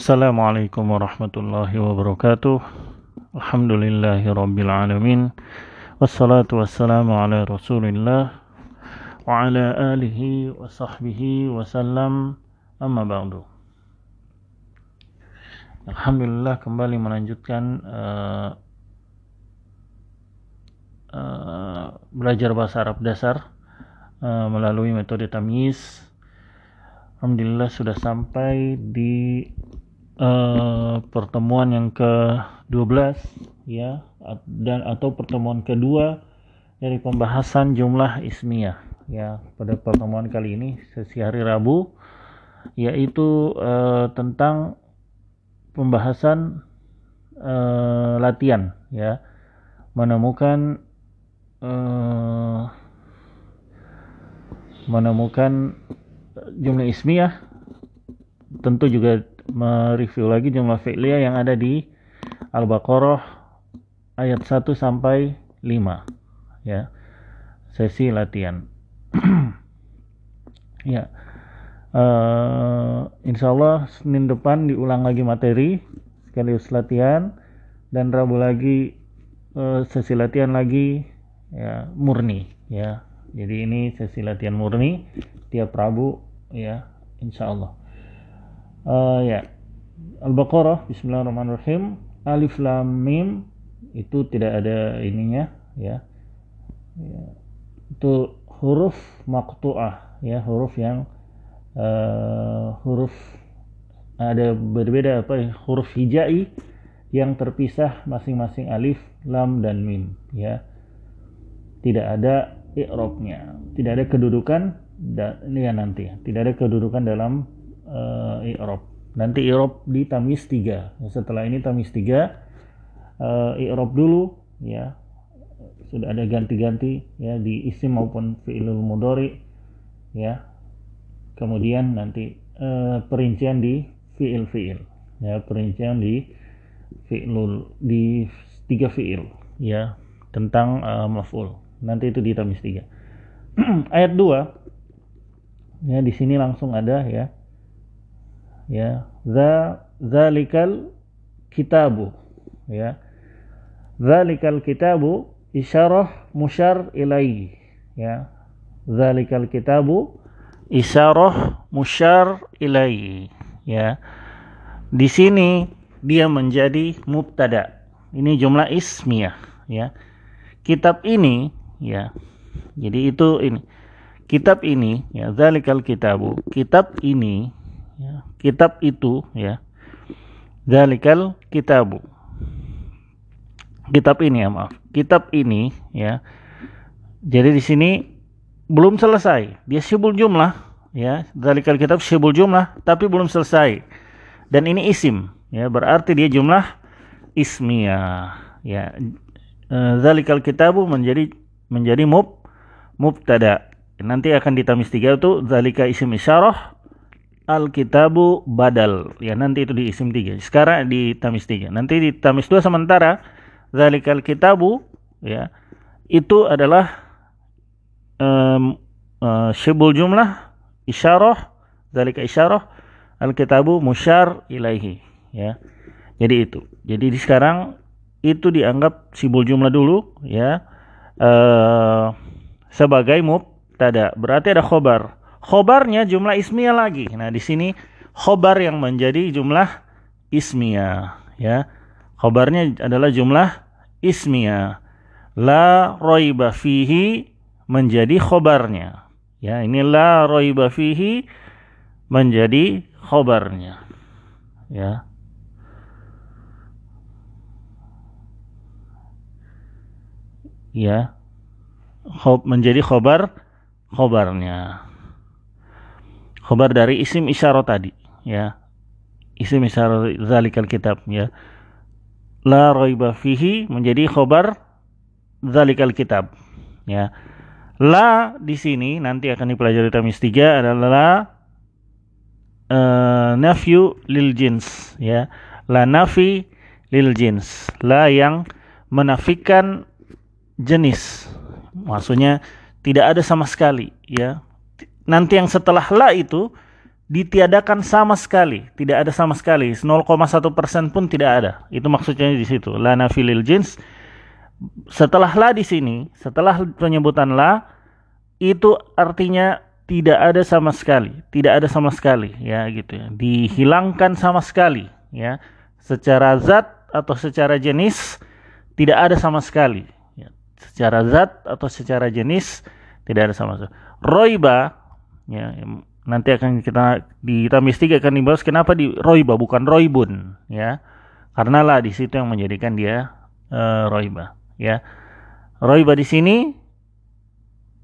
Assalamualaikum warahmatullahi wabarakatuh. Alhamdulillahi rabbil alamin. Wassalatu wassalamu ala rasulillah Wa ala alihi wa sahbihi wasallam Amma ba'du. Alhamdulillah kembali melanjutkan uh, uh, Belajar bahasa Arab dasar uh, Melalui metode tamyiz Alhamdulillah sudah sampai di uh, pertemuan yang ke-12 ya dan atau pertemuan kedua dari pembahasan jumlah ismiyah ya. Pada pertemuan kali ini sesi hari Rabu yaitu uh, tentang pembahasan uh, latihan ya. Menemukan uh, menemukan jumlah ismiyah tentu juga mereview lagi jumlah fi'liyah yang ada di Al-Baqarah ayat 1 sampai 5 ya. Sesi latihan. Ya. Uh, insya Allah Senin depan diulang lagi materi sekaligus latihan dan Rabu lagi uh, sesi latihan lagi ya murni ya. Jadi ini sesi latihan murni tiap Rabu ya insya Allah uh, ya. Al-Baqarah Bismillahirrahmanirrahim. Alif Lam Mim. Itu tidak ada ininya ya, ya. itu huruf maktuah ya. Huruf yang uh, huruf ada berbeda apa ya, huruf hijai yang terpisah masing-masing alif lam dan mim ya. Tidak ada i'robnya. Tidak ada kedudukan dan ini ya nanti tidak ada kedudukan dalam uh, i'rob nanti i'rob di tamis 3 setelah ini tamis 3 uh, i'rob dulu ya. Sudah ada ganti-ganti ya di isim maupun fi'ilul mudori ya. Kemudian nanti uh, perincian di fi'il fi'il ya. Perincian di fi'lul di tiga fi'il ya tentang uh, maf'ul. Nanti itu di tamis 3 ayat 2 ya di sini langsung ada ya ya. Za zalikal kitabu. Ya. Zalikal kitabu isyarah musyar ilaihi. Ya. Zalikal kitabu isyarah musyar ilaihi. Ya. Di sini dia menjadi mubtada. Ini jumlah ismiyah. Ya. Kitab ini ya. Jadi itu ini. Kitab ini ya zalikal kitabu. Kitab ini ya kitab itu ya. Zalikal kitabu. Kitab ini ya maaf. Kitab ini ya. Jadi di sini belum selesai. Dia sibul jumlah ya. Zalikal kitab sibul jumlah tapi belum selesai. Dan ini isim ya. Berarti dia jumlah ismiyah ya. Eh, zalikal kitabu menjadi menjadi mub mubtada. Nanti akan di tamis tiga itu zalika isim isyarah al kitabu badal. Ya nanti itu di isim tiga. Sekarang di tamis tiga. Nanti di tamis dua sementara zalikal kitabu ya itu adalah um, uh, syibul jumlah isyarah zalika isyarah al kitabu musyar ilaihi ya. Jadi itu. Jadi di sekarang itu dianggap sibul jumlah dulu ya uh, sebagai mubtada. Berarti ada khobar. Khobarnya jumlah ismiyah lagi. Nah, di sini khobar yang menjadi jumlah ismiyah, ya. Khobarnya adalah jumlah ismiyah. La roiba fihi menjadi khobarnya. Ya, ini la roiba fihi menjadi khobarnya. Ya. ya khob, menjadi khobar khobarnya khobar dari isim isyarat tadi ya isim isyarat zalikal kitab ya la raiba fihi menjadi khobar zalikal kitab ya la di sini nanti akan dipelajari tamis tiga adalah uh, nafyu lil jins ya la nafi lil jins la yang menafikan jenis. Maksudnya tidak ada sama sekali ya. Nanti yang setelah la itu ditiadakan sama sekali, tidak ada sama sekali, 0,1 persen pun tidak ada. Itu maksudnya di situ. La nafilil jins. Setelah la di sini, setelah penyebutan la, itu artinya tidak ada sama sekali, tidak ada sama sekali, ya gitu ya. Dihilangkan sama sekali, ya. Secara zat atau secara jenis tidak ada sama sekali. Ya. Secara zat atau secara jenis tidak ada sama sekali. Roiba, ya, nanti akan kita di tamis tiga akan dibahas kenapa di roiba bukan roibun, ya. Karena lah di situ yang menjadikan dia uh, roiba, ya. Roiba di sini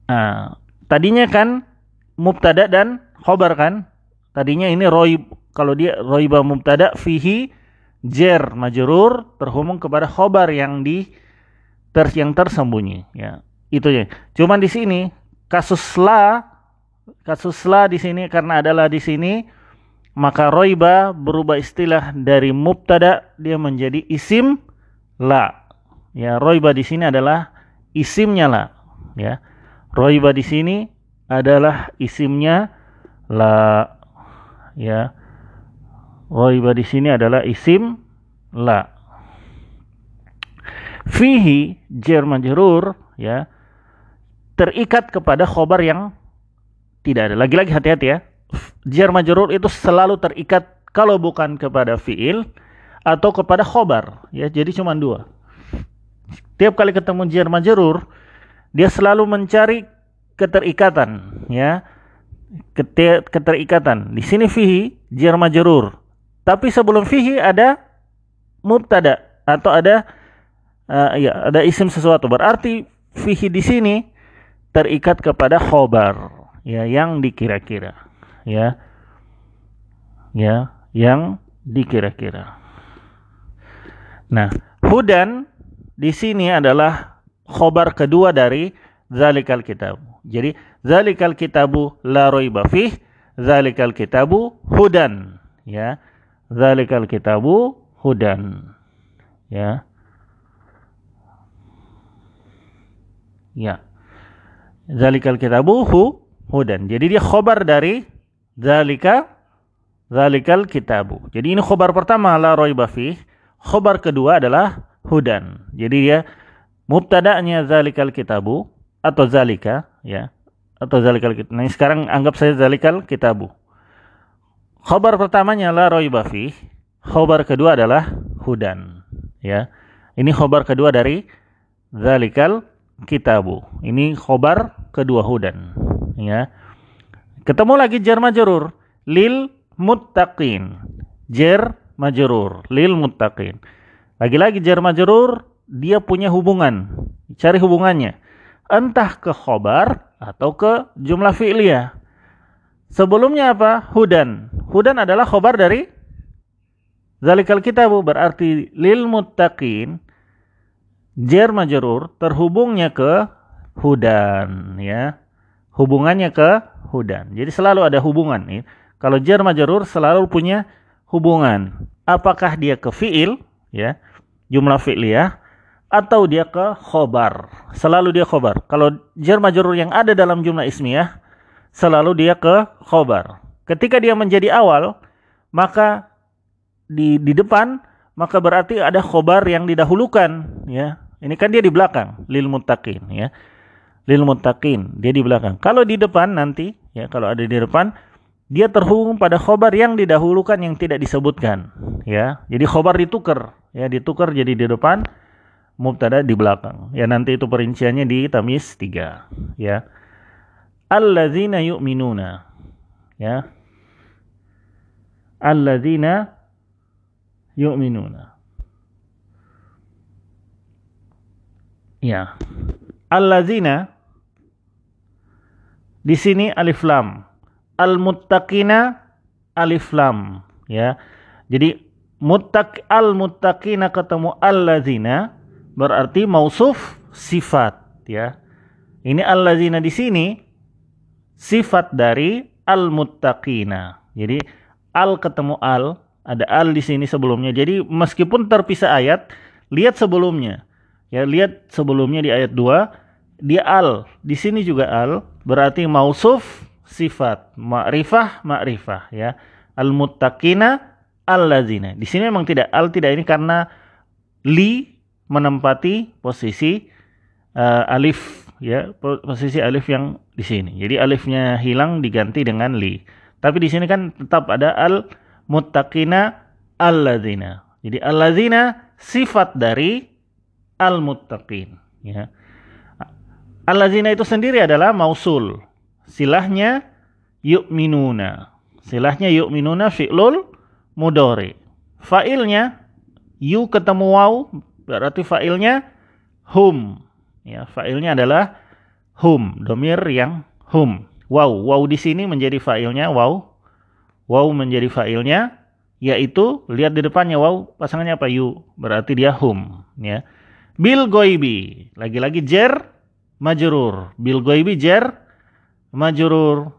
Nah, tadinya kan mubtada dan khobar kan? Tadinya ini roib kalau dia roiba mubtada fihi jer majrur terhubung kepada khobar yang di ter yang tersembunyi ya. Itu ya. Cuman di sini kasus la kasus la di sini karena adalah di sini maka roiba berubah istilah dari mubtada dia menjadi isim la. Ya, roiba di sini adalah isimnya la, ya. Roiba di sini adalah isimnya la ya. Roiba di sini adalah isim la. Fihi jar majrur ya terikat kepada khobar yang tidak ada. Lagi-lagi hati-hati ya. Jar majrur itu selalu terikat kalau bukan kepada fiil atau kepada khobar ya. Jadi cuma dua. Tiap kali ketemu jar majrur dia selalu mencari keterikatan ya keterikatan di sini fihi jar majrur tapi sebelum fihi ada mubtada atau ada uh, ya ada isim sesuatu berarti fihi di sini terikat kepada khobar ya yang dikira-kira ya ya yang dikira-kira nah hudan di sini adalah khobar kedua dari zalikal kitab. Jadi zalikal kitabu la raiba fih, zalikal kitabu hudan, ya. Zalikal kitabu hudan. Ya. Ya. Zalikal kitabu hu hudan. Jadi dia khobar dari zalika zalikal kitabu. Jadi ini khobar pertama la raiba fih, khobar kedua adalah hudan. Jadi dia mubtada'nya zalikal kitabu atau zalika ya atau zalikal kitabu. Nah, sekarang anggap saya zalikal kitabu. Khobar pertamanya la raiba fi. Khobar kedua adalah hudan ya. Ini khobar kedua dari zalikal kitabu. Ini khobar kedua hudan ya. Ketemu lagi jar majrur lil muttaqin. Jar majrur lil muttaqin. Lagi-lagi jar majrur dia punya hubungan. Cari hubungannya. Entah ke khobar atau ke jumlah fi'liyah. Sebelumnya apa? Hudan. Hudan adalah khobar dari Zalikal kitabu berarti lil muttaqin jar majrur terhubungnya ke hudan ya. Hubungannya ke hudan. Jadi selalu ada hubungan ya. Kalau jar majrur selalu punya hubungan. Apakah dia ke fiil ya, jumlah fi'liyah atau dia ke khobar. Selalu dia khobar. Kalau jar majrur yang ada dalam jumlah ismiyah, selalu dia ke khobar. Ketika dia menjadi awal, maka di di depan maka berarti ada khobar yang didahulukan ya. Ini kan dia di belakang lil muttaqin ya. Lil muttaqin dia di belakang. Kalau di depan nanti ya kalau ada di depan dia terhubung pada khobar yang didahulukan yang tidak disebutkan ya. Jadi khobar ditukar ya ditukar jadi di depan mubtada di belakang. Ya nanti itu perinciannya di tamis 3 ya. Alladzina yu'minuna ya. Alladzina yu'minuna. Ya. Alladzina di sini alif lam. Al-muttaqina alif lam ya. Jadi muttaq al-muttaqina ketemu alladzina berarti mausuf sifat ya. Ini allazina di sini sifat dari al-muttaqina. Jadi al ketemu al, ada al di sini sebelumnya. Jadi meskipun terpisah ayat, lihat sebelumnya. Ya, lihat sebelumnya di ayat 2 dia al. Di sini juga al berarti mausuf sifat ma'rifah ma'rifah ya. Al-muttaqina allazina. Di sini memang tidak al tidak ini karena li menempati posisi uh, alif ya posisi alif yang di sini. Jadi alifnya hilang diganti dengan li. Tapi di sini kan tetap ada al muttaqina allazina. Jadi allazina sifat dari al muttaqin ya allazina itu sendiri adalah mausul silahnya yu'minuna. Silahnya yu'minuna fi'lul mudori. Fa'ilnya yu ketemu waw berarti fa'ilnya hum. Ya, fa'ilnya adalah hum, domir yang hum. Wow, wow di sini menjadi fa'ilnya wow. Wow menjadi fa'ilnya yaitu lihat di depannya wow pasangannya apa yu berarti dia hum ya. Bil goibi lagi-lagi jer majrur. Bil goibi jer majurur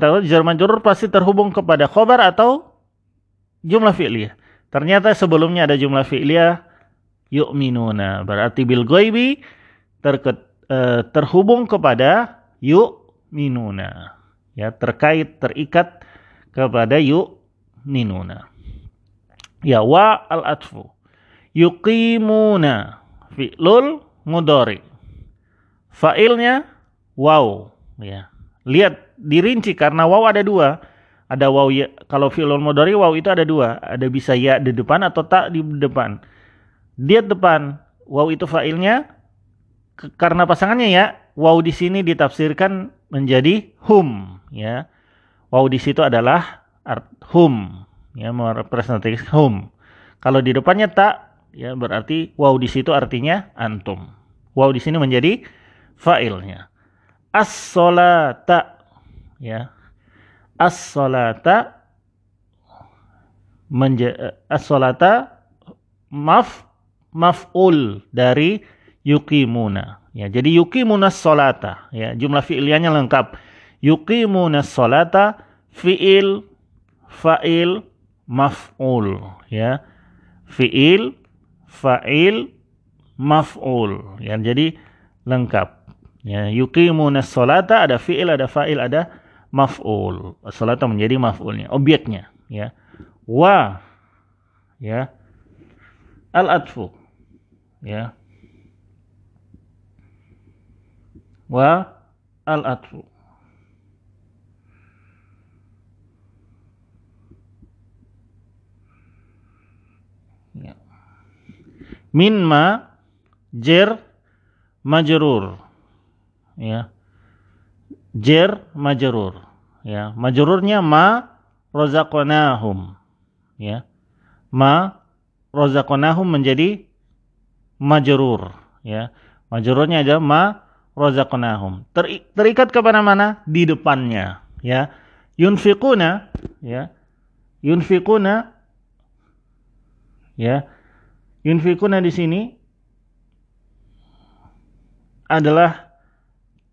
tahu jar majurur pasti terhubung kepada khobar atau jumlah fi'liyah. Ternyata sebelumnya ada jumlah fi'liyah yu'minuna. Berarti bil goibi terket, uh, terhubung kepada yu'minuna. Ya, terkait terikat kepada yu'minuna. Ya wa al-atfu. Yuqimuna fi'lul mudori. Fa'ilnya wow ya. Lihat dirinci karena wow ada dua. Ada wow ya kalau fi'lul mudhari wow itu ada dua. Ada bisa ya di depan atau tak di depan. Dia depan wow itu fa'ilnya. Karena pasangannya ya wow di sini ditafsirkan menjadi hum ya. Wow di situ adalah art hum ya merepresentasikan hum. Kalau di depannya tak ya berarti wow di situ artinya antum. Wow di sini menjadi fa'ilnya. As-salata. Ya. As-salata. As-salata maf maf'ul dari yuqimuna. Ya jadi yuqimuna salata ya jumlah fi'ilnya lengkap. Yuqimuna salata fi'il fa'il maf'ul. Ya. Fi'il fa'il maf'ul. Ya jadi lengkap Ya, yuqimuna sholata ada fi'il, ada fa'il, ada maf'ul. Sholata menjadi maf'ulnya, objeknya, ya. Wa ya. Al-atfu. Ya. Wa al-atfu. Ya. Min ma jer majrur ya. Jer majrur. Ya. Majrurnya ma rozaqnahum ya. Ma rozaqnahum menjadi majrur. Ya. Majrurnya aja ma rozaqnahum Ter, terikat kepada mana? Di depannya. Ya. Yunfiquna ya. Yunfiquna ya. Yunfiquna di sini adalah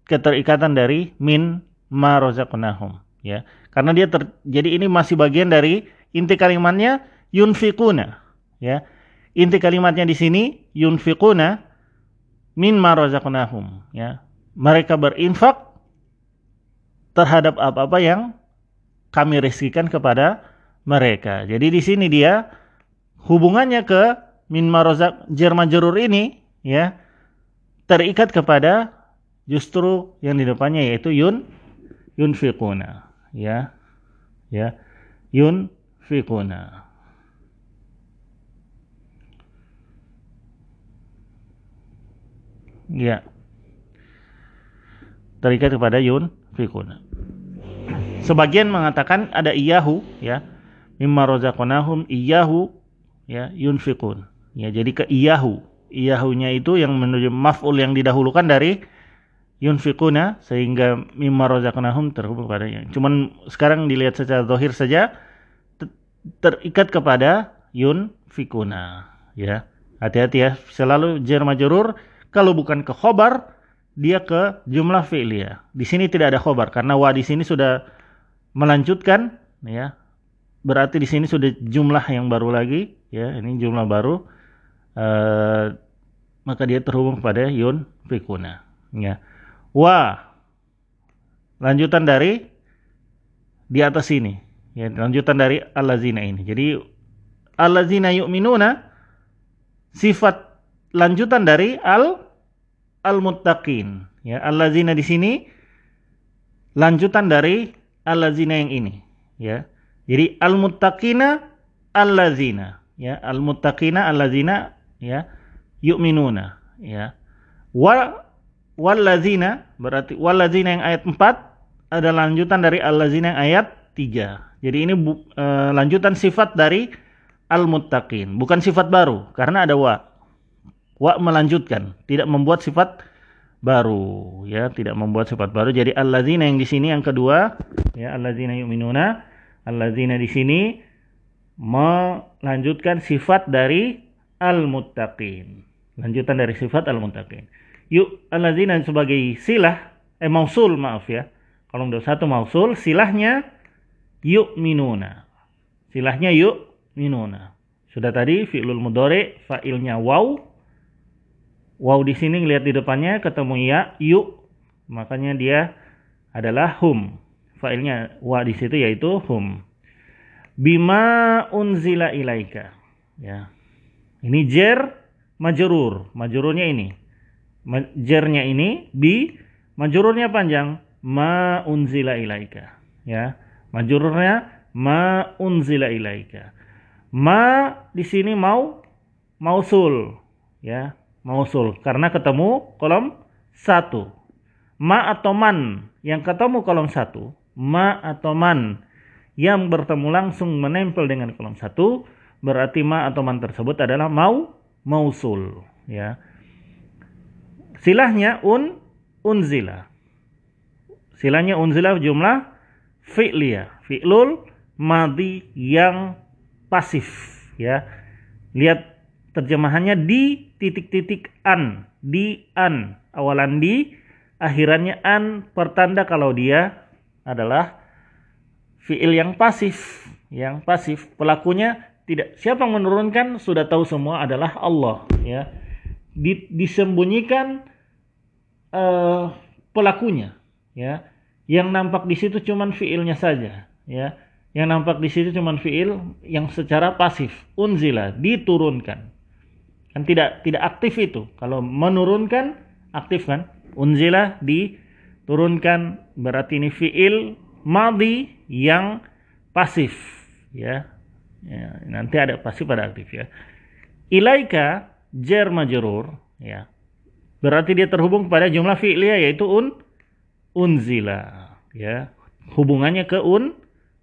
keterikatan dari min ma rozaqnahum ya. Karena dia ter, jadi ini masih bagian dari inti kalimatnya yunfikuna ya. Inti kalimatnya di sini yunfikuna min ma rozaqnahum ya. Mereka berinfak terhadap apa-apa yang kami rezekikan kepada mereka. Jadi di sini dia hubungannya ke min marozak jerma jerur ini ya terikat kepada justru yang di depannya yaitu yun yunfiquna. Ya ya yunfiquna. Ya. Terikat kepada yun fikuna sebagian mengatakan ada iyahu ya. Mimma rozaqnahum iyahu ya yunfiqun. Ya jadi ke iyahu. Iyahunya itu yang menuju maf'ul yang didahulukan dari yunfiquna sehingga mimma razaqnahum terhubung kepadanya. Cuman sekarang dilihat secara zahir saja terikat kepada yunfikuna ya. Hati-hati ya, selalu jar majrur kalau bukan ke khobar dia ke jumlah fi'liyah. Di sini tidak ada khobar karena wa di sini sudah melanjutkan ya. Berarti di sini sudah jumlah yang baru lagi ya, ini jumlah baru. Uh, maka dia terhubung pada yun fikuna ya wa. Lanjutan dari di atas ini ya lanjutan dari allazina ini. Jadi allazina yu'minuna sifat lanjutan dari al al muttaqin ya allazina di sini lanjutan dari allazina yang ini. Ya jadi al muttaqina allazina. Ya al muttaqina allazina ya yu'minuna. Ya wa wallazina berarti wallazina yang ayat 4 ada lanjutan dari allazina yang ayat 3 jadi ini bu, e, lanjutan sifat dari al-muttaqin, bukan sifat baru karena ada wa. Wa melanjutkan, tidak membuat sifat baru, ya, tidak membuat sifat baru. Jadi alladzina yang di sini yang kedua, ya, alladzina yu'minuna, alladzina di sini melanjutkan sifat dari al-muttaqin. Lanjutan dari sifat al-muttaqin. Yuk, alladzina sebagai silah, eh mausul maaf ya. Kalau udah satu mausul, silahnya yu'minuna. Silahnya yuk minuna. Sudah tadi fi'lul mudhari fa'ilnya waw. Waw di sini lihat di depannya ketemu ya, yuk. Makanya dia adalah hum. Fa'ilnya wa di situ yaitu hum. Bima unzila ilaika. Ya. Ini jer majrur. Majrurnya ini. Jernya ini bi majrurnya panjang ma unzila ilaika. Ya. Majrurnya ma unzila ilaika. Ma di sini mau mausul ya, mausul karena ketemu kolom satu. Ma atau man yang ketemu kolom satu, ma atau man yang bertemu langsung menempel dengan kolom satu, berarti ma atau man tersebut adalah mau mausul ya. Silahnya un unzila. Silahnya unzila jumlah fi'liyah, fi'lul madi yang pasif ya. Lihat terjemahannya di titik-titik an, di an, awalan di, akhirannya an pertanda kalau dia adalah fiil yang pasif, yang pasif. Pelakunya tidak siapa menurunkan sudah tahu semua adalah Allah ya. Di, disembunyikan uh, pelakunya ya. Yang nampak di situ cuman fiilnya saja ya yang nampak di situ cuma fiil yang secara pasif, unzila, diturunkan. Kan tidak tidak aktif itu. Kalau menurunkan aktif kan? Unzila diturunkan berarti ini fiil madi yang pasif ya. ya. nanti ada pasif pada aktif ya. Ilaika jar majrur ya. Berarti dia terhubung pada jumlah fi'liyah yaitu un unzila ya. Hubungannya ke un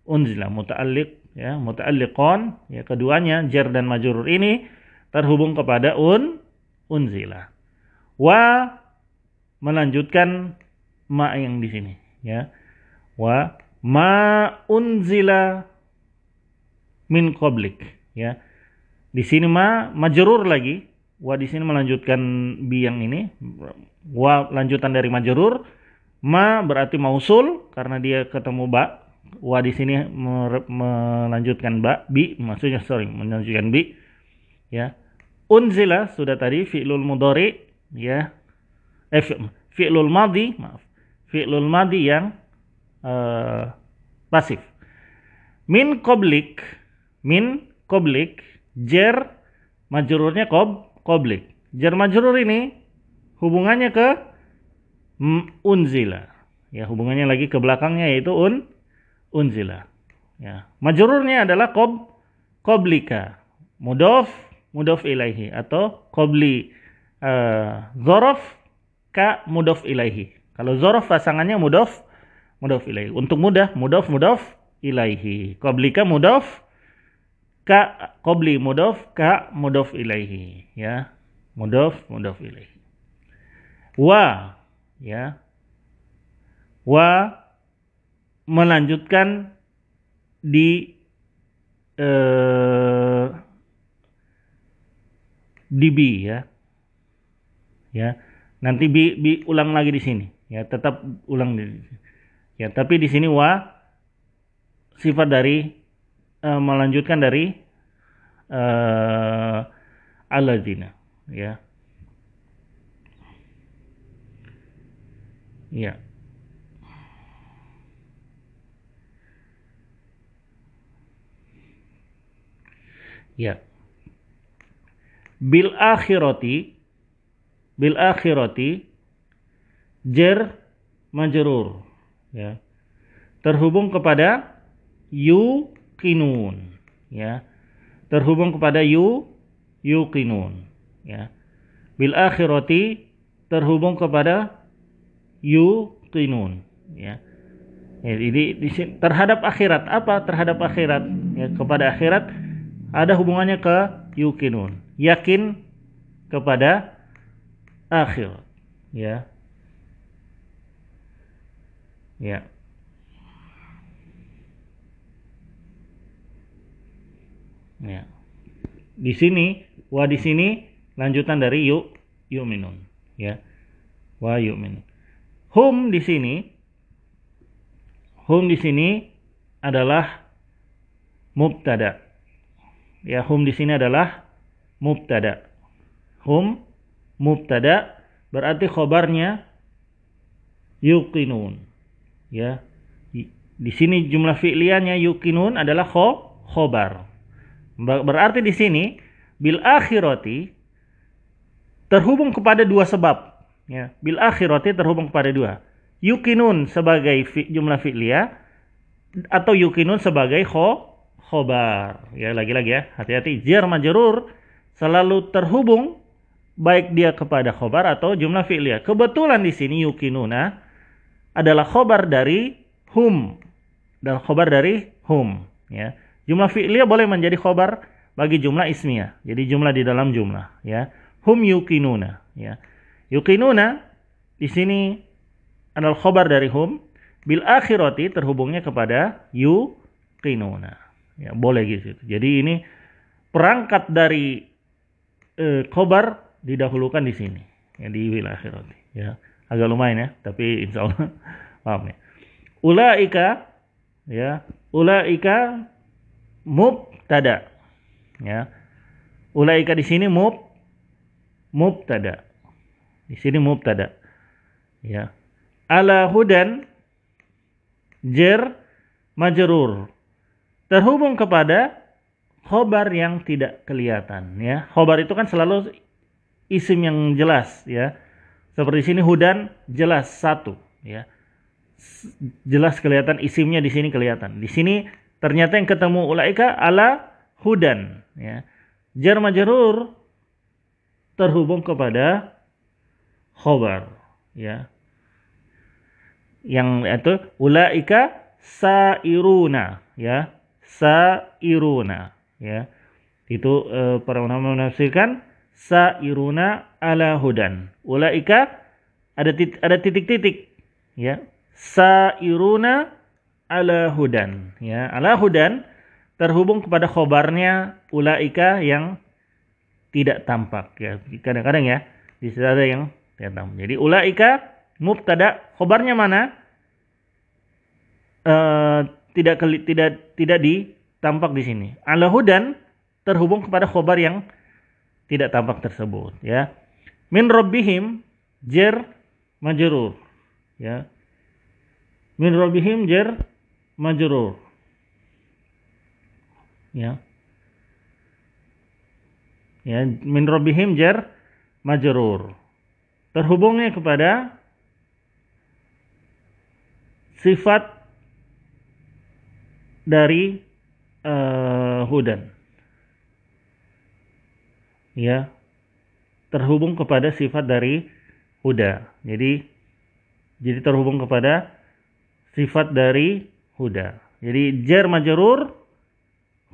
unzila. Muta'alliq ya. Muta'alliqon ya. Keduanya jar dan majrur ini terhubung kepada un unzila. Wa melanjutkan ma yang di sini ya. Wa ma unzila min qablik ya. Di sini ma majrur lagi wa di sini melanjutkan bi yang ini. Wa lanjutan dari majrur. Ma berarti mausul karena dia ketemu ba. Wa di sini melanjutkan ba. Bi maksudnya sorry melanjutkan bi. Ya. Unzila sudah tadi fi'lul mudhari ya. Eh fi'lul madhi maaf. Fi'lul madhi yang uh, pasif. Min qablik min qablik jer majrurnya qob qablik jer majrur ini hubungannya ke unzila ya hubungannya lagi ke belakangnya yaitu un unzila. Ya. Majrurnya adalah qob qoblika. Mudof mudof ilaihi atau qobli uh, zorof ka mudof ilaihi. Kalau zorof pasangannya mudof mudof ilaihi. Untuk mudah mudof mudof ilaihi. Qoblika mudof ka qobli mudof ka mudof ilaihi. Ya. Mudof mudof ilaihi. Wa ya. Wa melanjutkan di eh, di B ya. Ya. Nanti B, B ulang lagi di sini. Ya, tetap ulang di Ya, tapi di sini wa sifat dari uh, melanjutkan dari eh, uh, Aladina, ya. Ya. Ya. Bil akhirati bil akhirati jer majrur ya. Terhubung kepada you yuqinun ya. Terhubung kepada yu yuqinun ya. Bil akhirati terhubung kepada yuqinun ya. Ya, jadi di terhadap akhirat apa terhadap akhirat ya kepada akhirat ada hubungannya ke yukinun yakin kepada akhir ya ya ya di sini wa di sini lanjutan dari yuk yuminun ya wa yuminun hum di sini Hum di sini adalah mubtada. Ya, hum di sini adalah mubtada. Hum mubtada berarti khobarnya yuqinun. Ya. Di sini jumlah fi'liannya yuqinun adalah kho, khobar. Berarti di sini bil akhirati terhubung kepada dua sebab. Ya, bil akhirati terhubung kepada dua yukinun sebagai fi, jumlah fi'liyah atau yukinun sebagai kho, khobar. Ya lagi-lagi ya, hati-hati jar majrur selalu terhubung baik dia kepada khobar atau jumlah fi'liyah. Kebetulan di sini yukinuna adalah khobar dari hum dan khobar dari hum ya. Jumlah fi'liyah boleh menjadi khobar bagi jumlah ismiyah. Jadi jumlah di dalam jumlah ya. Hum yukinuna ya. Yukinuna di sini adalah khobar dari hum bil akhirati terhubungnya kepada yuqinuna. Ya, boleh gitu. Jadi ini perangkat dari eh, khobar didahulukan di sini. Ya, di bil akhirati. Ya, agak lumayan ya, tapi insya Allah paham ya. Ulaika ya, ulaika mubtada. Ya. Ulaika di sini mub mubtada. Di sini mubtada. Ya ala hudan jer majrur terhubung kepada khobar yang tidak kelihatan ya khobar itu kan selalu isim yang jelas ya seperti sini hudan jelas satu ya jelas kelihatan isimnya di sini kelihatan di sini ternyata yang ketemu ulaika ala hudan ya. Jar majrur terhubung kepada khobar ya. Yang itu ulaika sairuna ya. Sairuna ya. Itu eh, para ulama menafsirkan sairuna ala hudan. Ulaika ada titik, ada titik-titik ya. Sairuna ala hudan ya ala hudan terhubung kepada khobarnya ulaika yang tidak tampak ya kadang-kadang ya di situ ada yang tidak tampak jadi ulaika mubtada khobarnya mana? Uh, tidak tidak tidak ditampak di sini. Ala hudan terhubung kepada khobar yang tidak tampak tersebut ya. Min rabbihim jer majrur ya. Min rabbihim jer majrur. Ya. Ya, min rabbihim jer majrur. Terhubungnya kepada sifat dari uh, hudan. Ya. Terhubung kepada sifat dari huda. Jadi jadi terhubung kepada sifat dari huda. Jadi jar majrur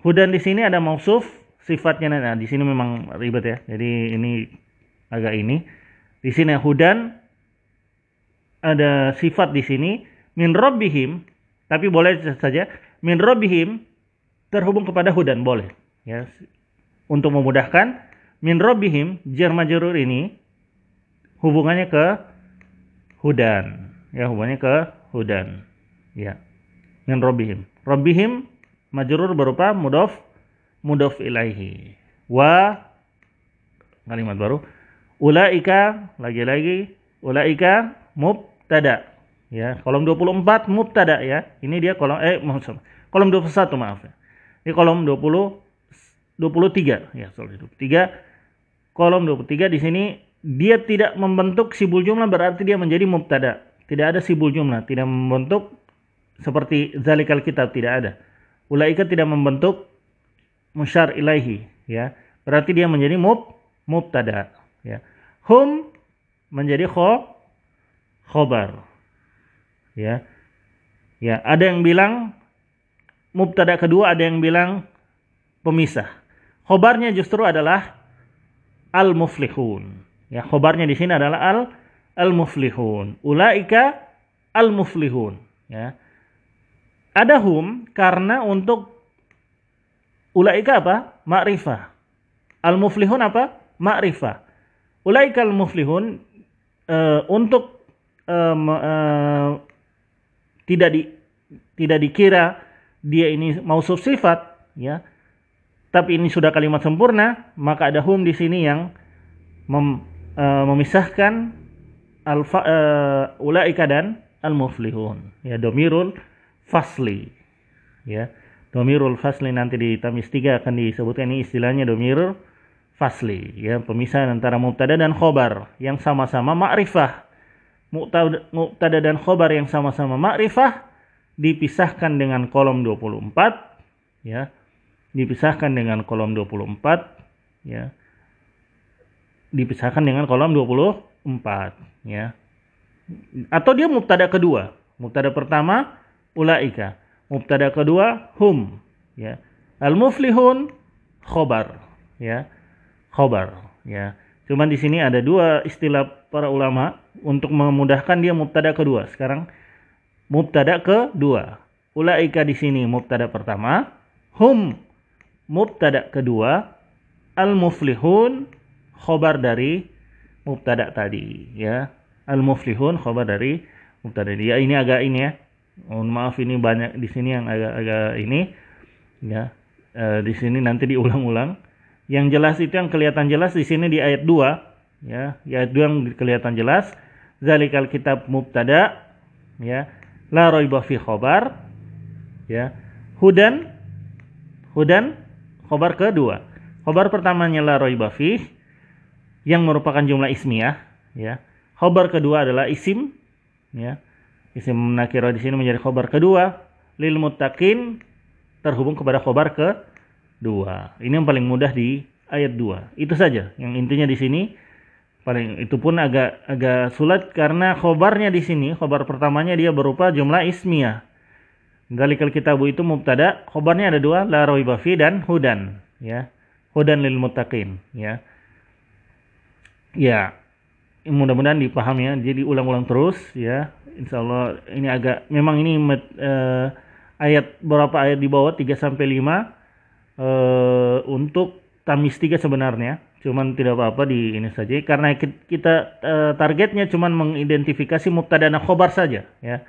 hudan di sini ada mausuf sifatnya nah di sini memang ribet ya. Jadi ini agak ini. Di sini hudan ada sifat di sini min rabbihim tapi boleh saja min rabbihim terhubung kepada hudan boleh ya untuk memudahkan min rabbihim jar majrur ini hubungannya ke hudan ya hubungannya ke hudan ya min rabbihim. Rabbihim majrur berupa mudhof mudhof ilaihi. Wa kalimat baru ulaika lagi-lagi ulaika mubtada. Ya, kolom 24 mubtada ya. Ini dia kolom eh maksud kolom 21 maaf ya. Ini kolom 20 23 ya sorry 23 kolom 23 di sini dia tidak membentuk sibul jumlah berarti dia menjadi mubtada. Tidak ada sibul jumlah tidak membentuk seperti zalikal kitab tidak ada. Ulaika tidak membentuk musyar ilaihi ya. Berarti dia menjadi mub mubtada ya. Hum menjadi kho khobar ya. Ya ada yang bilang mubtada kedua ada yang bilang pemisah. Khobarnya justru adalah al muflihun ya. Khobarnya di sini adalah al al muflihun ulaika al muflihun ya ada hum karena untuk ulaika apa? Ma'rifah. Al muflihun apa? Ma'rifah. Ulaika al muflihun uh, untuk uh, uh, tidak di tidak dikira dia ini mau sifat ya. Tapi ini sudah kalimat sempurna maka ada hum di sini yang mem, uh, memisahkan alfa uh, ulaika dan al muflihun ya domirul fasli. Ya. Domirul fasli nanti di tamis 3 akan disebutkan ini istilahnya domirul fasli. Ya pemisah antara mubtada dan khobar yang sama-sama ma'rifah. Mubtada dan khobar yang sama-sama ma'rifah dipisahkan dengan kolom 24 ya dipisahkan dengan kolom 24 ya dipisahkan dengan kolom 24 ya. Atau dia mubtada kedua. Mubtada pertama ulaika mubtada kedua hum ya al muflihun khobar ya khobar ya cuman di sini ada dua istilah para ulama untuk memudahkan dia mubtada kedua. Sekarang mubtada kedua. Ulaika di sini mubtada pertama, hum mubtada kedua, al muflihun khobar dari mubtada tadi ya. Al muflihun khobar dari mubtada dia. Ini agak ini ya. Mohon maaf ini banyak di sini yang agak-agak ini ya. E, di sini nanti diulang-ulang. Yang jelas itu yang kelihatan jelas di sini di ayat 2 ya. Ya itu yang kelihatan jelas zalikal kitab mubtada ya. La raiba fi khobar ya. Hudan hudan khobar kedua. Khobar pertamanya la raiba fi yang merupakan jumlah ismiyah ya. Khobar kedua adalah isim ya isim nakira di sini menjadi khobar kedua. Lil muttaqin terhubung kepada khobar kedua. Ini yang paling mudah di ayat 2 itu saja yang intinya di sini. Paling itu pun agak agak sulit karena khobarnya di sini khobar pertamanya dia berupa jumlah ismiyah. Dalikal kitabu itu mubtada khobarnya ada dua la roibafi dan hudan ya. Hudan lil muttaqin ya. Ya mudah-mudahan dipahami ya. Jadi ulang-ulang terus ya. Insya Allah ini agak memang ini uh, ayat beberapa ayat di bawah? 3 sampai 5 uh, untuk tamis 3 sebenarnya. Cuman tidak apa-apa di ini saja. Karena kita uh, targetnya cuman mengidentifikasi mubtada dan khobar saja ya.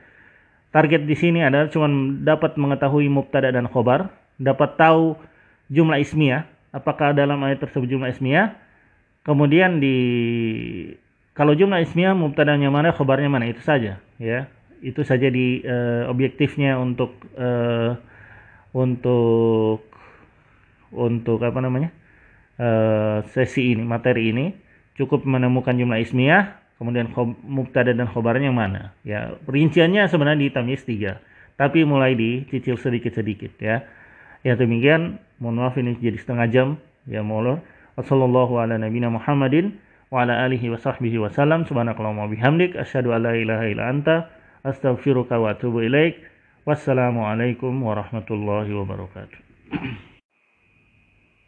Target di sini adalah cuman dapat mengetahui mubtada dan khobar. Dapat tahu jumlah ismiyah. Apakah dalam ayat tersebut jumlah ismiyah? Kemudian di kalau jumlah ismiyah mubtadanya mana khobarnya mana itu saja ya itu saja di uh, objektifnya untuk uh, untuk untuk apa namanya uh, sesi ini, materi ini cukup menemukan jumlah ismiyah, kemudian mubtada dan khobarnya mana. Ya, perinciannya sebenarnya di tamyiz 3, tapi mulai dicicil sedikit-sedikit ya. Ya demikian, mohon maaf ini jadi setengah jam ya molor. Ala nabiyina Muhammadin wa ala alihi wa sahbihi wa salam. Subhanakallahumma bihamdik asyhadu an la ilaha illa anta astaghfiruka wa atubu ilaik. Wassalamualaikum warahmatullahi wabarakatuh.